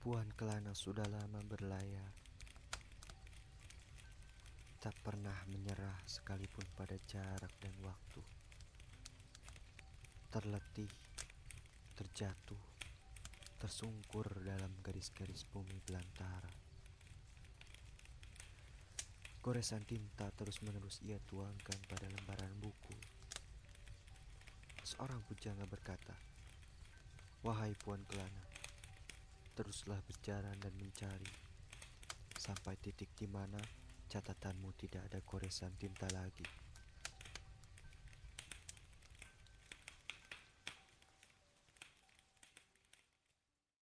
Puan Kelana sudah lama berlayar, tak pernah menyerah sekalipun pada jarak dan waktu. Terletih, terjatuh, tersungkur dalam garis-garis bumi belantara. Goresan tinta terus-menerus ia tuangkan pada lembaran buku. Seorang pujangga berkata, Wahai Puan Kelana, teruslah berjalan dan mencari sampai titik di mana catatanmu tidak ada goresan tinta lagi.